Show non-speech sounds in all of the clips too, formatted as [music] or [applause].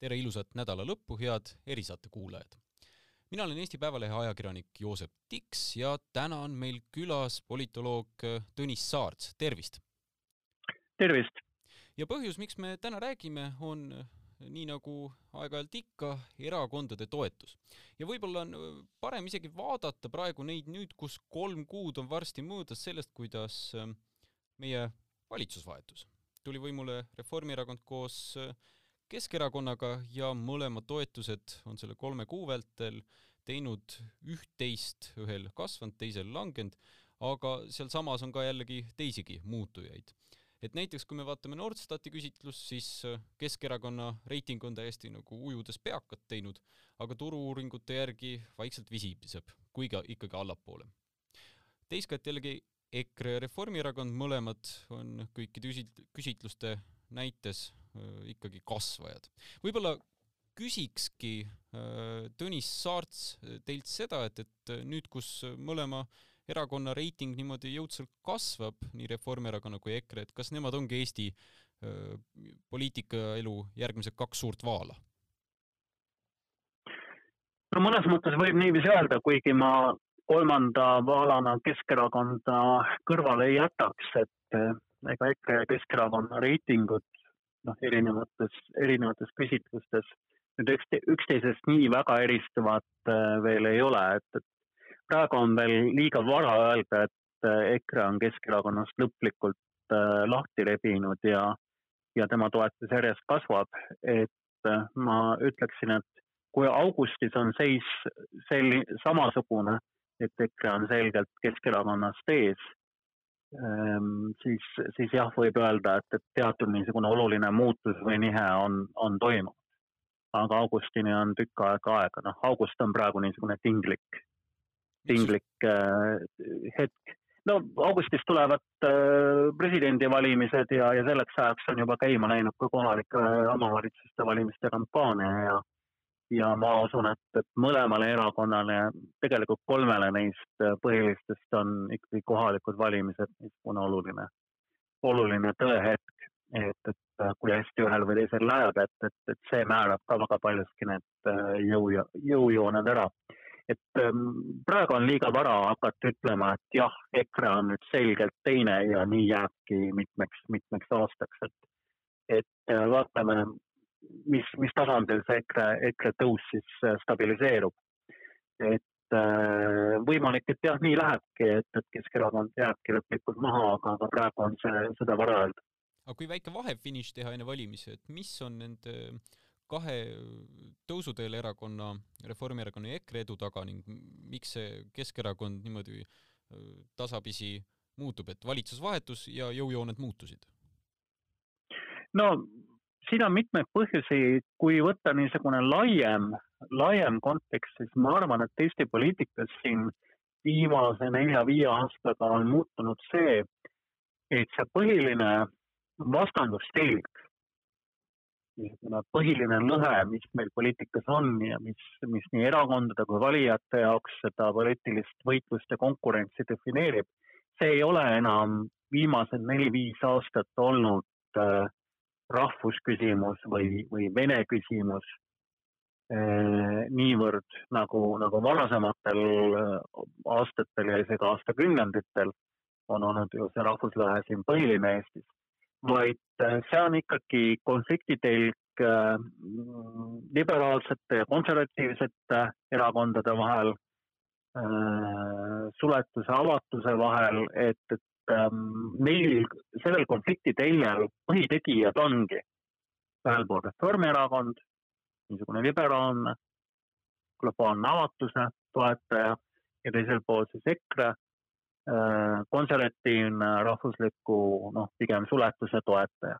tere ilusat nädala lõppu, head erisaate kuulajad! mina olen Eesti Päevalehe ajakirjanik Joosep Tiks ja täna on meil külas politoloog Tõnis Saarts, tervist! tervist! ja põhjus, miks me täna räägime, on nii nagu aeg-ajalt ikka, erakondade toetus. ja võib-olla on parem isegi vaadata praegu neid nüüd, kus kolm kuud on varsti möödas sellest, kuidas meie valitsus vahetus. tuli võimule Reformierakond koos Keskerakonnaga ja mõlemad toetused on selle kolme kuu vältel teinud üht-teist, ühel kasvanud, teisel langenud, aga sealsamas on ka jällegi teisigi muutujaid. et näiteks kui me vaatame Nordstati küsitlust, siis Keskerakonna reiting on täiesti nagu ujudes peakat teinud, aga turu-uuringute järgi vaikselt visibiseb, kuigi ikkagi allapoole. teisalt jällegi EKRE ja Reformierakond mõlemad on kõikide küsitluste näites ikkagi kasvajad. võib-olla küsikski Tõnis Saarts teilt seda, et, et nüüd, kus mõlema erakonna reiting niimoodi jõudsalt kasvab, nii Reformierakonna kui EKRE, et kas nemad ongi Eesti poliitikaelu järgmised kaks suurt vaala? no mõnes mõttes võib niiviisi öelda, kuigi ma kolmanda vaalana Keskerakonda kõrvale ei jätaks, et ega EKRE ja Keskerakonna reitingud noh, erinevates, erinevates küsitlustes nüüd ükste, üksteisest nii väga eristuvad äh, veel ei ole, et, et praegu on veel liiga vara öelda, et äh, EKRE on Keskerakonnast lõplikult äh, lahti rebinud ja, ja tema toetus järjest kasvab, et ma ütleksin, et kui augustis on seis sel-, samasugune, et EKRE on selgelt Keskerakonnast ees siis, siis jah, võib öelda, et, et teatud niisugune oluline muutus või nihe on, on toimunud. aga augustini on tükk aega aega, noh, august on praegu niisugune tinglik, tinglik äh, hetk. no augustis tulevad äh, presidendivalimised ja, ja selleks ajaks on juba käima läinud ka kohalike omavalitsuste valimiste kampaania ja ja ma usun, et, et mõlemale erakonnale, tegelikult kolmele neist põhilistest on ikkagi kohalikud valimised niisugune oluline, oluline tõehetk, et, et kui hästi ühel või teisel läheb, et, et, et see määrab ka väga paljuski need äh, jõu, jõujooned ära. et ähm, praegu on liiga vara hakata ütlema, et jah, EKRE on nüüd selgelt teine ja nii jääbki mitmeks, mitmeks aastaks, et, et äh, vaatame mis, mis tasandil see EKRE, EKRE tõus siis äh, stabiliseerub. et äh, võimalik, et jah, nii lähebki, et, et Keskerakond jääbki lõplikult maha, aga, aga praegu on see, seda vara öelda. aga kui väike vahefiniš teha enne valimisi, et mis on nende kahe tõusuteel erakonna, Reformierakonna ja EKRE edu taga ning miks see Keskerakond niimoodi äh, tasapisi muutub, et valitsus vahetus ja jõujooned muutusid? no siin on mitmeid põhjusi, kui võtta niisugune laiem, laiem kontekst, siis ma arvan, et Eesti poliitikas siin viimase nelja-viie aastaga on muutunud see, et see põhiline vastandustelg, niisugune põhiline lõhe, mis meil poliitikas on ja mis, mis nii erakondade kui valijate jaoks seda poliitilist võitlust ja konkurentsi defineerib, see ei ole enam viimased neli-viis aastat olnud äh, rahvusküsimus või, või vene küsimus eh, niivõrd nagu, nagu varasematel eh, aastatel ja isegi aastakümnenditel on olnud ju see rahvuslõhe siin põhiline Eestis, vaid eh, see on ikkagi konfliktitelg liberaalsete ja konservatiivsete erakondade vahel, suletuse, avatuse vahel, et, et ähm, neil sellel konflikti teljel põhitegijad ongi ühel pool Reformierakond, niisugune liberaalne, globaalne avatuse toetaja ja teisel pool siis EKRE äh,, konservatiivne, rahvusliku noh, pigem suletuse toetaja.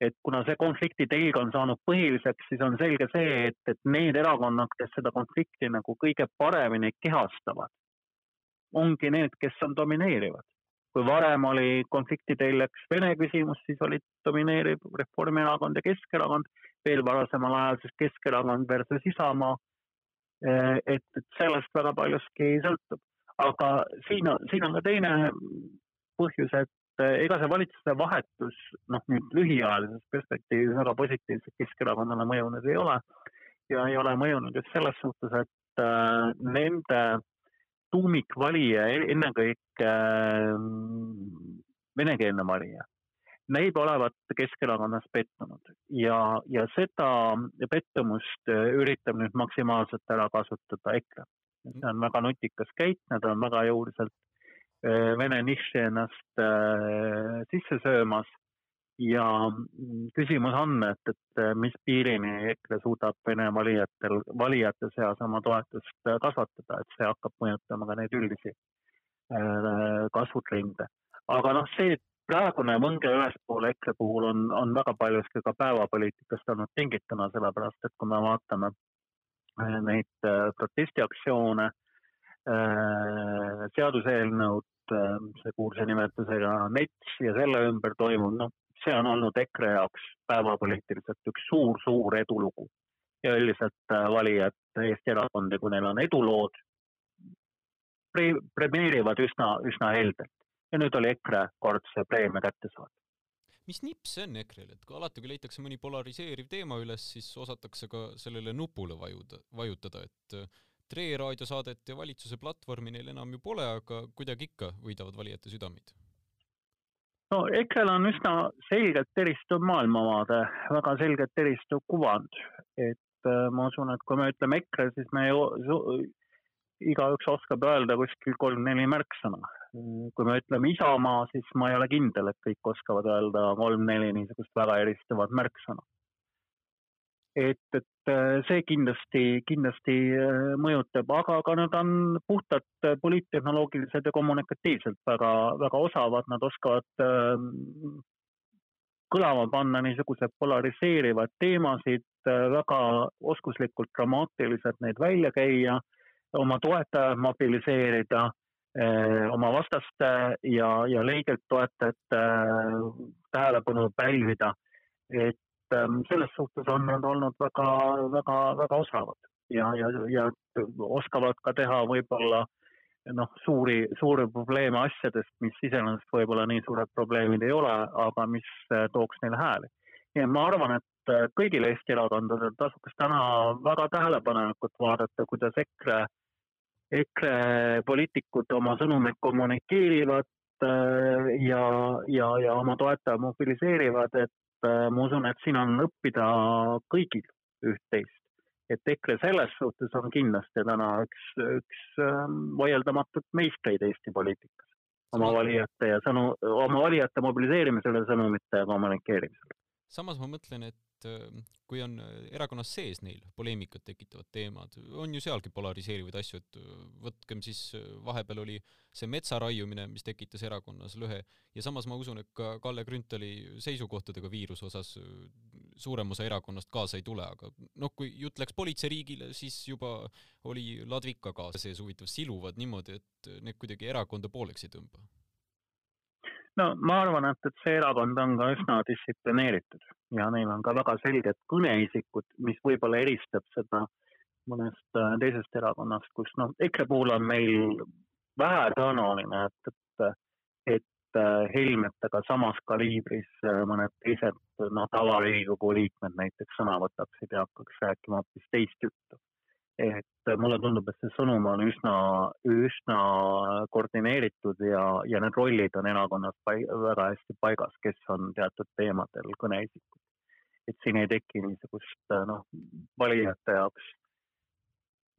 et kuna see konflikti telg on saanud põhiliseks, siis on selge see, et, et need erakonnad, kes seda konflikti nagu kõige paremini kehastavad, ongi need, kes on domineerivad kui varem oli konfliktiteljeks Vene küsimus, siis olid domineeriv Reformierakond ja Keskerakond, veel varasemal ajal siis Keskerakond versus Isamaa. Eh, et, et sellest väga paljuski sõltub, aga siin on, siin on ka teine põhjus, et ega see valitsuse vahetus, noh nüüd lühiajalises perspektiivis väga positiivselt Keskerakonnale mõjunud ei ole. Ja ei ole mõjunud just selles suhtes, et äh, nende tuumikvalija, ennekõike äh, venekeelne valija, näib olevat Keskerakonnas pettunud ja, ja seda pettumust üritab nüüd maksimaalselt ära kasutada EKRE. see on väga nutikas käik, nad on väga jõuliselt äh, vene nišši ennast äh, sisse söömas ja mm, küsimus on, et, et mis piirini EKRE suudab Vene valijatel, valijate seas oma toetust kasvatada, et see hakkab mõjutama ka neid üldisi äh, kasvutrende. aga noh, see praegune võnge ülespoole EKRE puhul on, on väga paljuski ka päevapoliitikast olnud tingituna, sellepärast et kui me vaatame äh, neid äh, protestiaktsioone, seaduseelnõud, see kuulsa nimetusega NETS ja selle ümber toimuv, noh, see on olnud EKRE jaoks päevapoliitiliselt üks suur-suur edulugu. ja üldiselt äh, valijad Eesti erakondi, kui neil on edulood, premeerivad üsna, üsna heldelt. ja nüüd oli EKRE kord see preemia kätte saada mis nipp see on EKRE-l, et kui alati, kui leitakse mõni polariseeriv teema üles, siis osatakse ka sellele nupule vajuda, vajutada, et äh, Tre raadiosaadet ja valitsuse platvormi neil enam ju pole, aga kuidagi ikka võidavad valijate südameid no EKRE-l on üsna selgelt eristuv maailmavaade, väga selgelt eristuv kuvand, et äh, ma usun, et kui me ütleme EKRE, siis me igaüks oskab öelda kuskil kolm-neli märksõna. kui me ütleme Isamaa, siis ma ei ole kindel, et kõik oskavad öelda kolm-neli niisugust väga eristuvat märksõna et, et äh, see kindlasti, kindlasti äh, mõjutab, aga, aga nad on puhtalt äh, poliittehnoloogilised ja kommunikatiivselt väga, väga osavad, nad oskavad ähm, kõlama panna niisuguseid polariseerivaid teemasid, väga oskuslikult dramaatiliselt neid välja käia, oma toetajaid mobiliseerida, oma vastaste ja, ja leigelt toetajate tähelepanu pälvida. et Ähm, selles suhtes on nad olnud väga, väga, väga osavad ja, ja, ja oskavad ka teha võib-olla noh, suuri, suuri probleeme asjadest, mis iseenesest võib-olla nii suured probleemid ei ole, aga mis äh, tooks neile hääli. nii et ma arvan, et äh, kõigil Eesti erakondadel tasuks täna väga tähelepanelikult vaadata, kuidas EKRE, EKRE poliitikud oma sõnumeid kommunikeerivad äh, ja, ja, ja oma toetajaid mobiliseerivad, et Äh, ma usun, et siin on õppida kõigil üht-teist. et EKRE selles suhtes on kindlasti täna üks, üks ähm, vaieldamatult meistreid Eesti poliitikas oma valijate ja sõnu, oma valijate mobiliseerimisel ja sõnumite kommunikeerimisel. Samas ma mõtlen, et äh, kui on äh, erakonnas sees neil poleemikat tekitavad teemad, on ju sealgi polariseerivaid asju, et äh, võtkem siis, vahepeal oli see metsa raiumine, mis tekitas erakonnas lõhe, ja samas ma usun, et ka Kalle Grünthali seisukohtadega viiruse osas suurem osa erakonnast kaasa ei tule, aga noh, kui jutt läks politseiriigile, siis juba oli ladvika kaasa sees huvitav, siluvad niimoodi, et need kuidagi erakonda pooleks ei tõmba no ma arvan, et, et see erakond on ka üsna distsiplineeritud ja neil on ka väga selged kõneisikud, mis võib-olla eristab seda mõnest äh, teisest erakonnast, kus noh, EKRE puhul on meil vähetõenäoline, et, et, et äh, Helmetega samas kaliibris äh, mõned teised noh, tava-Riigikogu liikmed näiteks sõna võtaksid ja hakkaks rääkima hoopis teist juttu et mulle tundub, et see sõnum on üsna, üsna koordineeritud ja, ja need rollid on erakonnas paig, väga hästi paigas, kes on teatud teemadel kõneisikud. et siin ei teki niisugust noh, valijate jaoks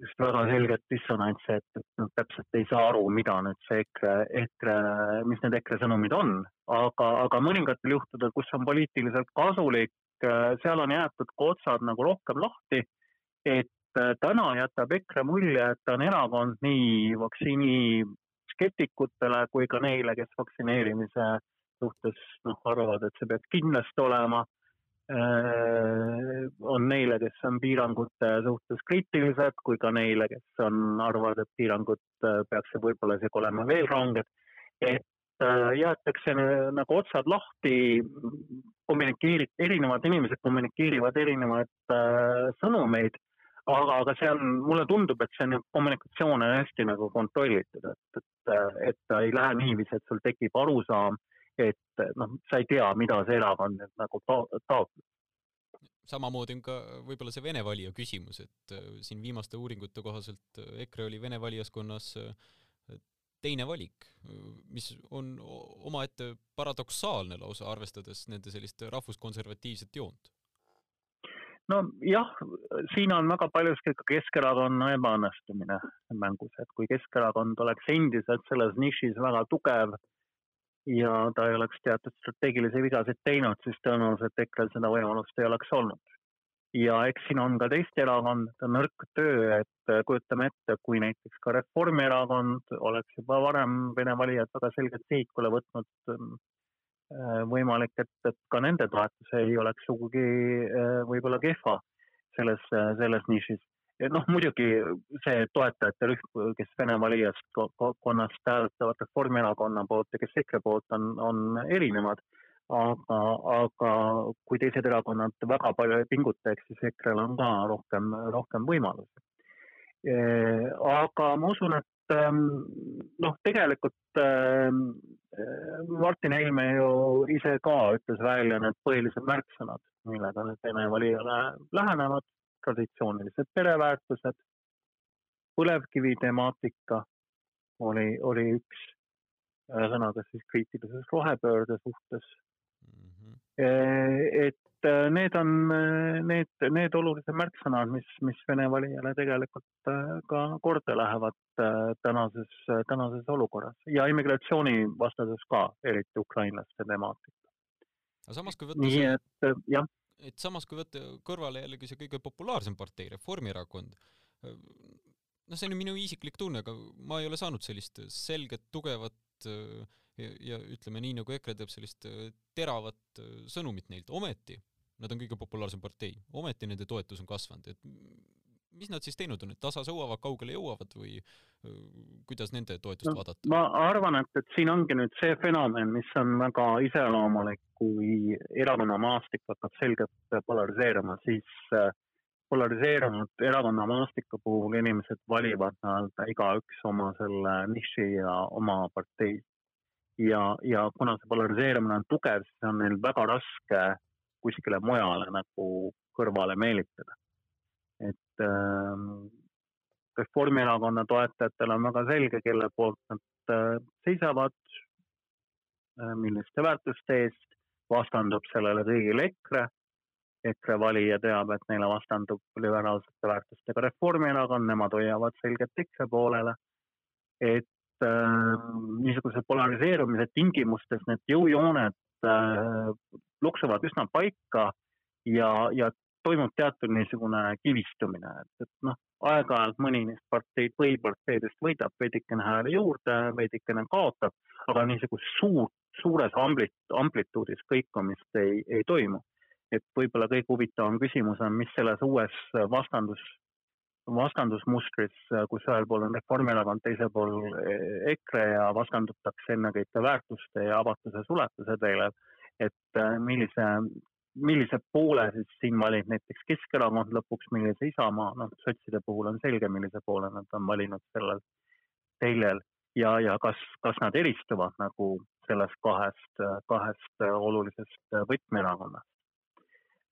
just väga selget dissonantsi, et, et nad täpselt ei saa aru, mida nüüd see EKRE, EKRE, mis need EKRE sõnumid on, aga, aga mõningatel juhtudel, kus on poliitiliselt kasulik, seal on jäetud ka otsad nagu rohkem lahti, et Äh, täna jätab EKRE mulje, et ta on erakond nii vaktsiini skeptikutele kui ka neile, kes vaktsineerimise suhtes noh, arvavad, et see peaks kindlasti olema. Äh, on neile, kes on piirangute suhtes kriitilised, kui ka neile, kes on, arvavad, et piirangud äh, peaksid võib-olla isegi olema veel ranged. et jäetakse nagu otsad lahti, kommunikeerid, erinevad inimesed kommunikeerivad erinevaid sõnumeid aga, aga on, mulle tundub, et see on kommunikatsioon on hästi nagu kontrollitud, et, et, et ta ei lähe niiviisi, et sul tekib arusaam, et noh, sa ei tea, mida see erakond nüüd nagu taotleb samamoodi on ka võib-olla see Vene valija küsimus, et äh, siin viimaste uuringute kohaselt äh, EKRE oli Vene valijaskonnas äh, teine valik, mis on omaette paradoksaalne lausa, arvestades nende sellist rahvuskonservatiivset joont. Nojah, siin on väga paljuski ka Keskerakonna ebaõnnestumine mängus, et kui Keskerakond oleks endiselt selles nišis väga tugev ja ta ei oleks teatud strateegilisi vigasid teinud, siis tõenäoliselt EKRE-l seda võimalust ei oleks olnud. ja eks siin on ka teiste erakondade nõrk töö, et kujutame ette, kui näiteks ka Reformierakond oleks juba varem Vene valijad väga selgelt sihikule võtnud, äh, võimalik, et, et ka nende toetus ei oleks sugugi äh, võib-olla kehva selles, selles nišis noh, muidugi see toetajate rühm, kes Vene valijaskonnast hääletavad Reformierakonna poolt ja kes EKRE poolt, on, on erinevad. aga, aga kui teised erakonnad väga palju ei pinguta, eks siis EKRE-l on ka rohkem, rohkem võimalusi. Aga ma usun, et ähm, noh, tegelikult ähm, Martin Helme ju ise ka ütles välja need põhilised märksõnad, millega need Vene valijale lähenevad traditsioonilised pereväärtused, põlevkivi temaatika oli, oli üks, ühesõnaga siis kriitilises rohepöörde suhtes mm. -hmm. et äh, need on need, need olulised märksõnad, mis, mis Vene valijale tegelikult äh, ka korda lähevad tänases, tänases olukorras. Ja immigratsioonivastases ka, eriti ukrainlaste temaatika. aga samas, kui võtta nii et jah. et samas, kui võtta kõrvale jällegi see kõige populaarsem partei, Reformierakond, noh, see on ju minu isiklik tunne, aga ma ei ole saanud sellist selget, tugevat ja, ja ütleme nii, nagu EKRE teeb sellist teravat sõnumit neilt, ometi nad on kõige populaarsem partei, ometi nende toetus on kasvanud, et mis nad siis teinud on, et tasa sõuavad, kaugele jõuavad või kuidas nende toetust no, vaadata? ma arvan, et, et siin ongi nüüd see fenomen, mis on väga iseloomulik, kui erakonna maastik hakkab selgelt polariseeruma, siis polariseerunud erakonna maastiku puhul inimesed valivad nii-öelda igaüks oma selle niši ja oma partei. ja, ja kuna see polariseerumine on tugev, siis on neil väga raske kuskile mujale nagu kõrvale meelitada et äh, Reformierakonna toetajatel on väga selge, kelle poolt nad äh, seisavad äh,, milliste väärtuste eest, vastandub sellele kõigile EKRE. EKRE valija teab, et neile vastandub liberaalsete väärtustega Reformierakond, nemad hoiavad selgelt EKRE poolele. et äh, niisuguse polariseerumise tingimustes need jõujooned äh, luksuvad üsna paika ja, ja toimub teatud niisugune kivistumine, et, et noh, aeg-ajalt mõni neist parteid või parteidest võidab veidikene hääli juurde, veidikene kaotab, aga niisugust suurt, suures amblit-, amplituudis kõikumist ei, ei toimu. et võib-olla kõige huvitavam küsimus on, mis selles uues vastandus, vastandusmustris, kus ühel pool on Reformierakond, teisel pool EKRE ja vastandutakse ennekõike väärtuste ja avatuse suletuse teele, et millise millise poole siis siin valib näiteks Keskerakond lõpuks, millise Isamaa, noh, sotside puhul on selge, millise poole nad on valinud sellel teljel. Ja, ja kas, kas nad eristuvad nagu sellest kahest, kahest olulisest võtmeerakonnast.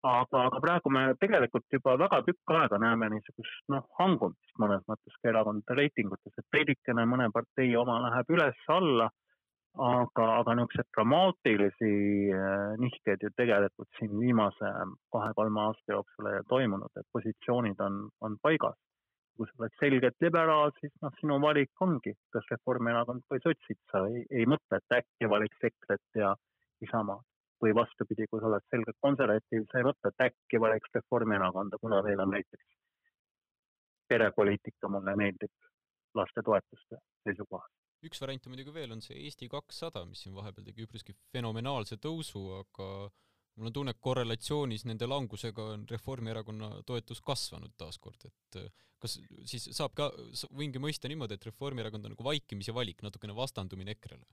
Aga, aga praegu me tegelikult juba väga tükk aega näeme niisugust noh, hangumist mõnes mõttes ka erakondade reitingutes, et veidikene mõne partei oma läheb üles-alla aga, aga niisuguseid dramaatilisi äh, nihkeid ju tegelikult siin viimase kahe-kolme aasta jooksul ei toimunud, et positsioonid on, on paigas. kui sa oled selgelt liberaal, siis noh, sinu valik ongi, kas Reformierakond või sotsid, sa ei, ei mõtle, et äkki valiks EKRE-t ja Isamaad. Või vastupidi, kui sa oled selgelt konservatiiv, sa ei mõtle, et äkki valiks Reformierakonda, kuna teil on näiteks perepoliitika, mulle meeldib lastetoetuste seisukohast üks variant on muidugi veel, on see Eesti kakssada, mis siin vahepeal tegi üpriski fenomenaalse tõusu, aga mul on tunne, et korrelatsioonis nende langusega on Reformierakonna toetus kasvanud taaskord, et äh, kas siis saab ka, võingi mõista niimoodi, et Reformierakond on nagu vaikimisi valik, natukene vastandumine EKRE-le?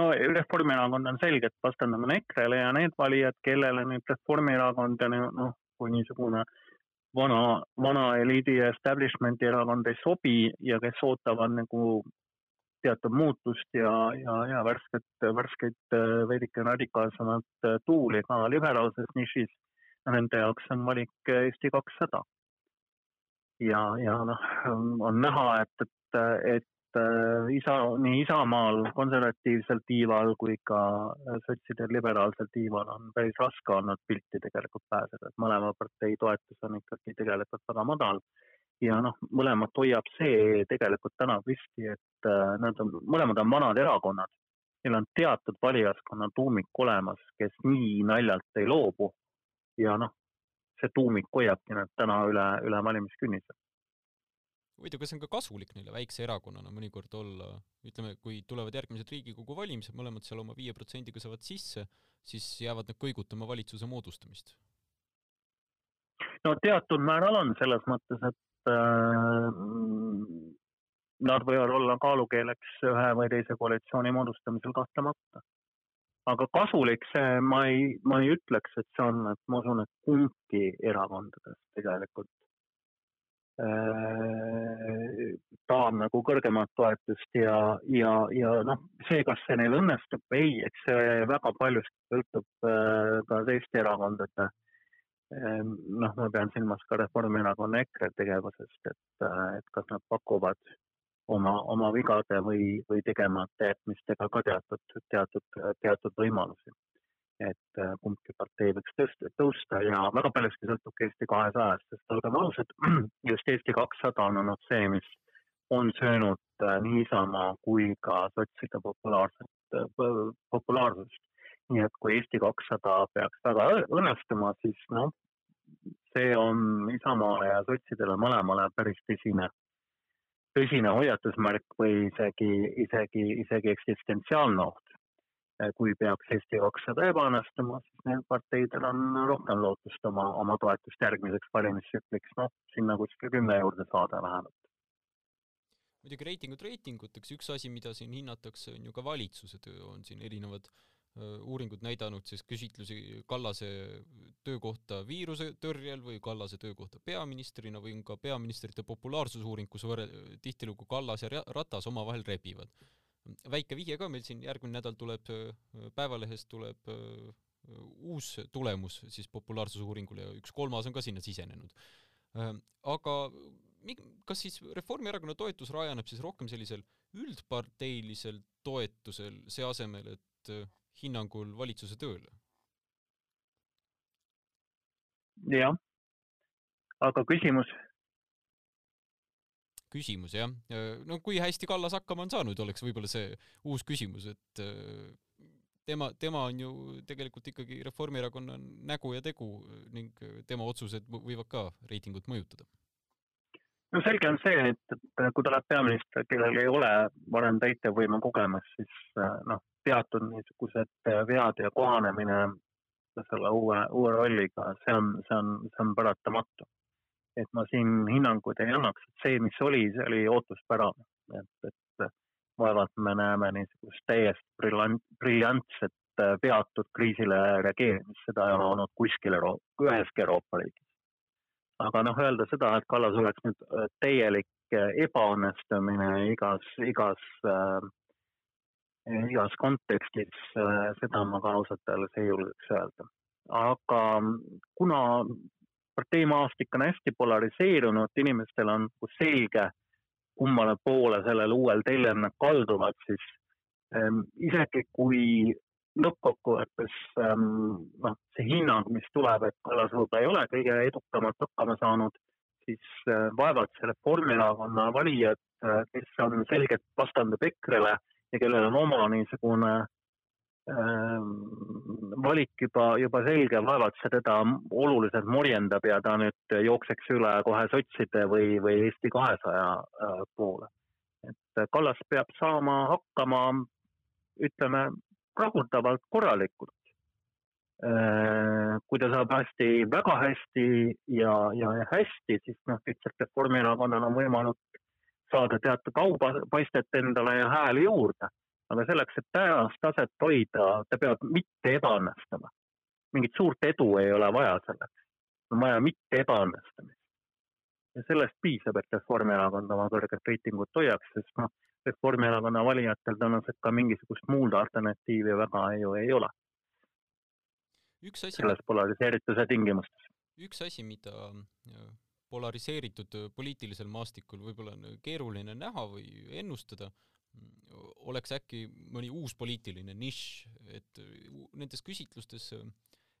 No Reformierakond on selgelt vastandumine EKRE-le ja need valijad, kellele nüüd Reformierakond ja noh, kui niisugune äh, vana, vana eliidi ja establishment'i erakond ei sobi ja kes ootavad nagu teatud muutust ja, ja, ja värsket, värskeid veidike radikaalsemat tuuli ka liberaalses nišis. Nende jaoks on valik Eesti kakssada. ja, ja noh, on näha, et, et, et Äh, isa, nii Isamaal konservatiivsel tiival kui ka sotsidel liberaalsel tiival on päris raske olnud pilti tegelikult pääseda, et mõlema partei toetus on ikkagi tegelikult väga madal. ja noh, mõlemat hoiab see tegelikult täna püsti, et äh, nad on, mõlemad on vanad erakonnad. Neil on teatud valijaskonna tuumik olemas, kes nii naljalt ei loobu. ja noh, see tuumik hoiabki nad täna üle, üle valimiskünnise huvitav, kas see on ka kasulik neile väikse erakonnana mõnikord olla, ütleme, kui tulevad järgmised Riigikogu valimised, mõlemad seal oma viie protsendiga saavad sisse, siis jäävad nad kõigutama valitsuse moodustamist? no teatud määral on selles mõttes, et äh, nad võivad olla kaalukeeleks ühe või teise koalitsiooni moodustamisel kahtlemata. aga kasulik see, ma ei, ma ei ütleks, et see on, et ma usun, et kumbki erakondadest tegelikult Tahab nagu kõrgemat toetust ja, ja, ja noh, see, kas see neil õnnestub või ei, eks see väga paljuski sõltub äh, ka teiste erakondade ähm, noh, ma pean silmas ka Reformierakonna EKRE tegevusest, et, äh, et kas nad pakuvad oma, oma vigade või, või tegemata jätmistega ka teatud, teatud, teatud võimalusi et äh, kumbki partei võiks tõsta, tõusta ja väga paljuski sõltub Eesti kahesajast, sest olgem ausad, [clears throat] just Eesti kakssada on olnud see, mis on söönud äh, nii Isamaa kui ka sotside populaarset, äh, populaarsust. nii et kui Eesti kakssada peaks väga õnnestuma, siis noh, see on Isamaale ja sotsidele mõlemale päris tõsine, tõsine hoiatusmärk või isegi, isegi, isegi eksistentsiaalne oht kui peaks Eesti kakssada ebaõnnestuma, siis neil parteidel on rohkem lootust oma, oma toetust järgmiseks valimistsükliks, noh, sinna kuskil kümne juurde saada vähemalt. muidugi reitingud reitinguteks, üks asi, mida siin hinnatakse, on ju ka valitsuse töö, on siin erinevad uh, uuringud näidanud siis küsitlusi Kallase töö kohta viiruse tõrjel või Kallase töö kohta peaministrina või on ka peaministrite populaarsusuuring, kus võrre-, tihtilugu Kallas ja Ratas omavahel rebivad väike vihje ka, meil siin järgmine nädal tuleb, Päevalehest tuleb uus tulemus siis populaarsusuuringule ja üks kolmas on ka sinna sisenenud. aga kas siis Reformierakonna toetus rajaneb siis rohkem sellisel üldparteilisel toetusel, see asemel, et hinnangul valitsuse tööle? jah, aga küsimus küsimus jah. no kui hästi Kallas hakkama on saanud, oleks võib-olla see uus küsimus, et äh, tema, tema on ju tegelikult ikkagi Reformierakonna nägu ja tegu ning tema otsused võivad ka reitingut mõjutada. no selge on see, et, et kui tuleb peaminister, kellel ei ole varem täitevvõimu kogemust, siis äh, noh, teatud niisugused vead ja kohanemine selle uue, uue rolliga, see on, see on, see on paratamatu et ma siin hinnanguid ei annaks, et see, mis oli, see oli ootuspärane, et, et vaevalt me näeme niisugust täiesti brillant, briljantset peatud kriisile reageerimist, seda ei ole olnud kuskil Euro-, üheski Euroopa riigis. aga noh, öelda seda, et Kallas oleks nüüd äh, täielik äh, ebaõnnestumine igas, igas äh, igas kontekstis, äh, seda ma ka ausalt öeldes ei julgeks öelda. aga kuna parteimaastik on hästi polariseerunud, inimestel on selge, kummale poole sellel uuel teljel nad kalduvad, siis ähm, isegi kui lõppkokkuvõttes ähm, noh, see hinnang, mis tuleb, et Kallas võib-olla ei ole kõige edukamalt hakkama saanud, siis äh, vaevalt see Reformierakonna valijad äh,, kes on selgelt vastandub EKRE-le ja kellel on oma niisugune äh, valik juba, juba selge, vaevalt see teda oluliselt morjendab ja ta nüüd jookseks üle kohe sotside või, või Eesti kahesaja äh, poole. et Kallas peab saama hakkama, ütleme, rahuldavalt korralikult. Ehm, kui ta saab hästi, väga hästi ja, ja hästi, siis noh, lihtsalt Reformierakonnal on võimalik saada teatud aupaistet endale ja hääli juurde aga selleks, et tänast taset hoida, ta peab mitte ebaõnnestuma. mingit suurt edu ei ole vaja selleks, on vaja mitte ebaõnnestumist. ja sellest piisab, et Reformierakond oma kõrget reitingut hoiaks, sest noh, Reformierakonna valijatel tõenäoliselt ka mingisugust muud alternatiivi väga ju ei ole. üks asi selles polariseerituse tingimustes. üks asi, mida äh, polariseeritud poliitilisel maastikul võib-olla on keeruline näha või ennustada, oleks äkki mõni uus poliitiline nišš, et nendes küsitlustes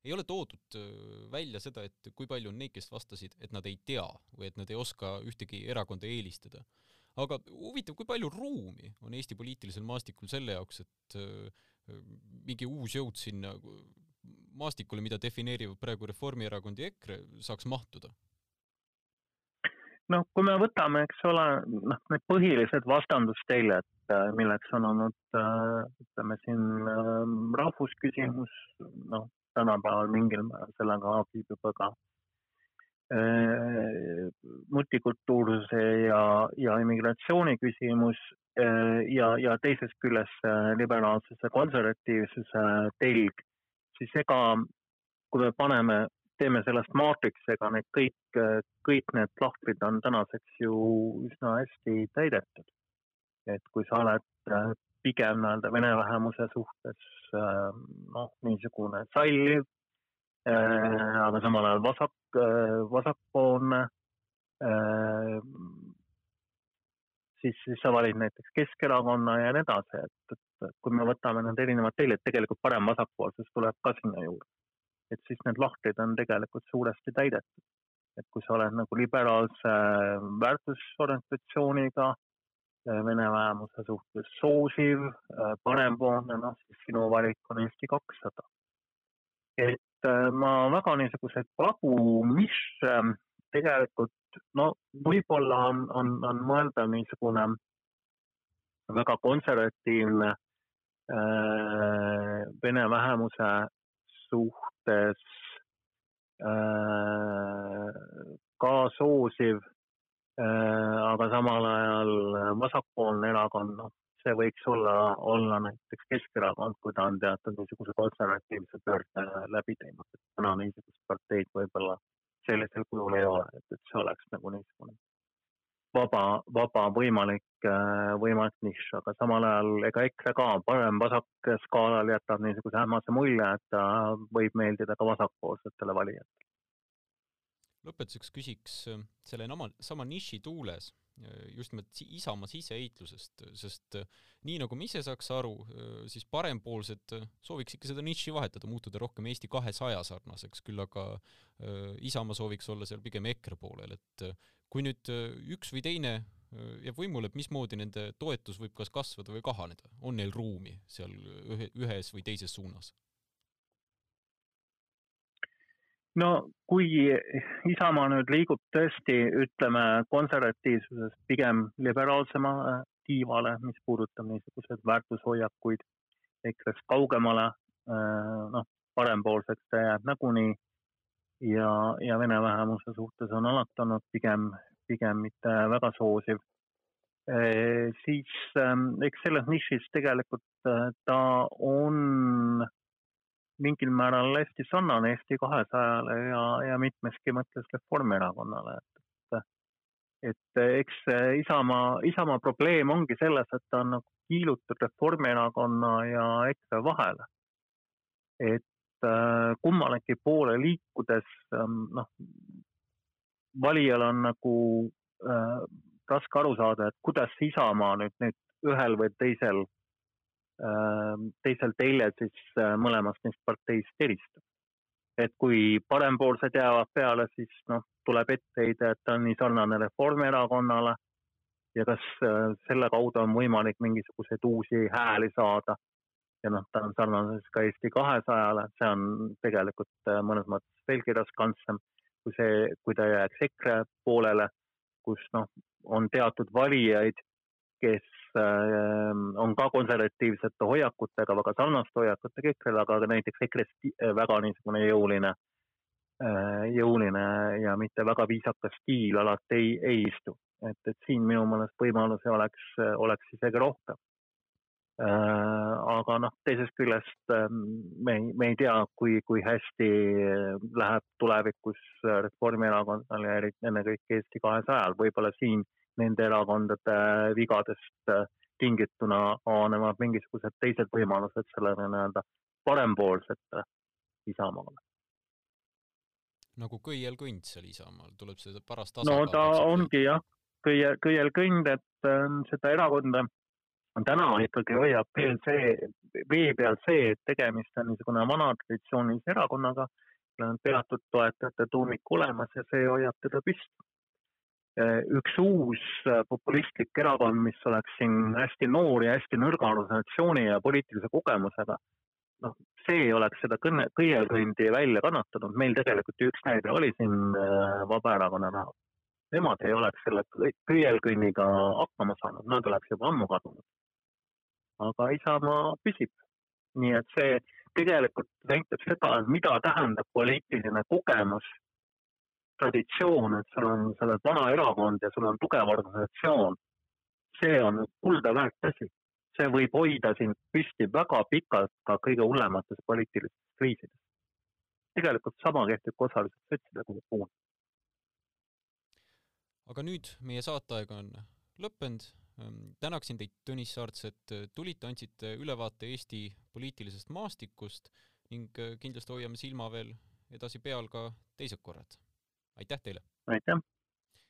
ei ole toodud välja seda, et kui palju on neid, kes vastasid, et nad ei tea või et nad ei oska ühtegi erakonda eelistada. aga huvitav, kui palju ruumi on Eesti poliitilisel maastikul selle jaoks, et mingi uus jõud sinna maastikule, mida defineerivad praegu Reformierakond ja EKRE, saaks mahtuda? Noh, kui me võtame, eks ole, noh, need põhilised vastandusteljed, äh, milleks on olnud, äh, ütleme siin ähm, rahvusküsimus, noh, tänapäeval mingil määral sellega haagib juba ka äh, multikultuursuse ja, ja immigratsiooni küsimus ja, ja teisest küljest liberaalsuse, konservatiivsuse telg, siis ega kui me paneme teeme sellest maatriksega, need kõik, kõik need lahtrid on tänaseks ju üsna hästi täidetud. et kui sa oled äh, pigem nii-öelda vene vähemuse suhtes äh, noh, niisugune salliv, äh, aga samal ajal vasak, vasakpoolne, siis, siis sa valid näiteks Keskerakonna ja nii edasi, et, et kui me võtame need erinevad teljed, tegelikult parem-vasakpoolsus tuleb ka sinna juurde et siis need lahtrid on tegelikult suuresti täidetud. et kui sa oled nagu liberaalse väärtusorganisatsiooniga, äh, vene vähemuse suhtes soosiv, äh, parempoolne, noh siis sinu valik on Eesti kakssada. et äh, ma väga niisuguseid vagu mišre tegelikult no võib-olla on, on, on mõeldav niisugune väga konservatiivne äh, vene vähemuse suhtes äh, ka soosiv, äh, aga samal ajal vasakpoolne erakond, noh, see võiks olla, olla näiteks Keskerakond, kui ta on teatud niisuguse konservatiivse pöörde läbi teinud, et täna niisugust parteid võib-olla sellisel kujul ei ole, et, et see oleks nagu niisugune vaba, vaba võimalik, äh, võimalik nišš, aga samal ajal ega EKRE ka parem-vasak skaalal jätab niisuguse ähmase mulje, et ta võib meeldida ka vasakpoolsetele valijatele. lõpetuseks küsiks äh, selle nama, sama niši tuules äh, just nimelt Isamaa siseheitlusest, sest nii nagu me ise saaks aru, siis parempoolsed sooviks ikka seda niši vahetada, muutuda rohkem Eesti kahesaja sarnaseks, küll aga Isamaa sooviks olla seal pigem EKRE poolel, et kui nüüd äh, üks või teine äh, jääb võimule, et mismoodi nende toetus võib kas kasvada või kahaneda, on neil ruumi seal ühe, ühes või teises suunas? no kui Isamaa nüüd liigub tõesti, ütleme, konservatiivsusest pigem liberaalsema äh, tiivale, mis puudutab niisuguseid väärtushoiakuid, EKRE-st kaugemale, noh, parempoolseks ta jääb nagunii ja, ja vene vähemuse suhtes on alati olnud pigem, pigem mitte väga soosiv e,. siis ähm, eks selles nišis tegelikult äh, ta on mingil määral hästi sarnane Eesti kahesajale ja, ja mitmeski mõttes Reformierakonnale, et, et, et eks Isamaa, Isamaa probleem ongi selles, et ta on nagu kiilutud Reformierakonna ja EKRE vahele. et kummalegi poole liikudes ähm, noh, valijal on nagu äh, raske aru saada, et kuidas Isamaa nüüd, nüüd ühel või teisel äh,, teisel teljel siis äh, mõlemast neist parteist eristub. et kui parempoolsed jäävad peale, siis noh, tuleb etteheide, et ta on nii sarnane Reformierakonnale ja kas äh, selle kaudu on võimalik mingisuguseid uusi hääli saada ja noh, ta on sarnane siis ka Eesti kahesajale, see on tegelikult äh, mõnes mõttes veelgi riskantsem kui see, kui ta jääks EKRE poolele, kus noh, on teatud valijaid, kes äh, on ka konservatiivsete hoiakutega, väga sarnaste hoiakutega EKRE-le, aga näiteks EKRE-s äh, väga niisugune jõuline äh,, jõuline ja mitte väga viisakas stiil alati ei, ei istu. et, et siin minu meelest võimalusi oleks, oleks isegi rohkem aga noh, teisest küljest ähm, me ei, me ei tea, kui, kui hästi läheb tulevikus Reformierakonnal ja ennekõike Eesti kahesajal, võib-olla siin nende erakondade vigadest äh, tingituna avanema mingisugused teised võimalused sellele nii-öelda parempoolsete Isamaale. nagu kõielkõnd seal Isamaal, tuleb seda paras tasakaal. no ta ongi jah, kõie, kõielkõnd, et äh, seda erakonda täna ikkagi hoiab veel see, vee peal see, et tegemist on niisugune vana traditsioonilise erakonnaga, on teatud toetajate tuumik olemas ja see hoiab teda püsti. üks uus populistlik erakond, mis oleks siin hästi noor ja hästi nõrga organisatsiooni ja poliitilise kogemusega, noh, see oleks seda kõne, kõielkõndi välja kannatanud, meil tegelikult ju üks näide oli siin äh, Vabaerakonna näol. Nemad ei oleks selle kõielkõnniga hakkama saanud, nad oleks juba ammu kadunud. Aga Isamaa püsib. nii et see tegelikult näitab seda, mida tähendab poliitiline kogemus, traditsioon, et sul on, sa oled vana erakond ja sul on tugev organisatsioon. see on kulda väärt asi. see võib hoida sind püsti väga pikalt ka kõige hullemates poliitilistes kriisides. tegelikult sama kehtib ka osaliselt sotside puhul. aga nüüd meie saateaeg on lõppenud tänaksin teid, Tõnis Saarts, et äh, tulite, andsite ülevaate Eesti poliitilisest maastikust ning äh, kindlasti hoiame silma veel edasi peal ka teised korrad. aitäh teile! aitäh!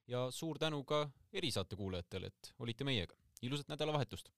ja suur tänu ka erisaate kuulajatele, et olite meiega. ilusat nädalavahetust!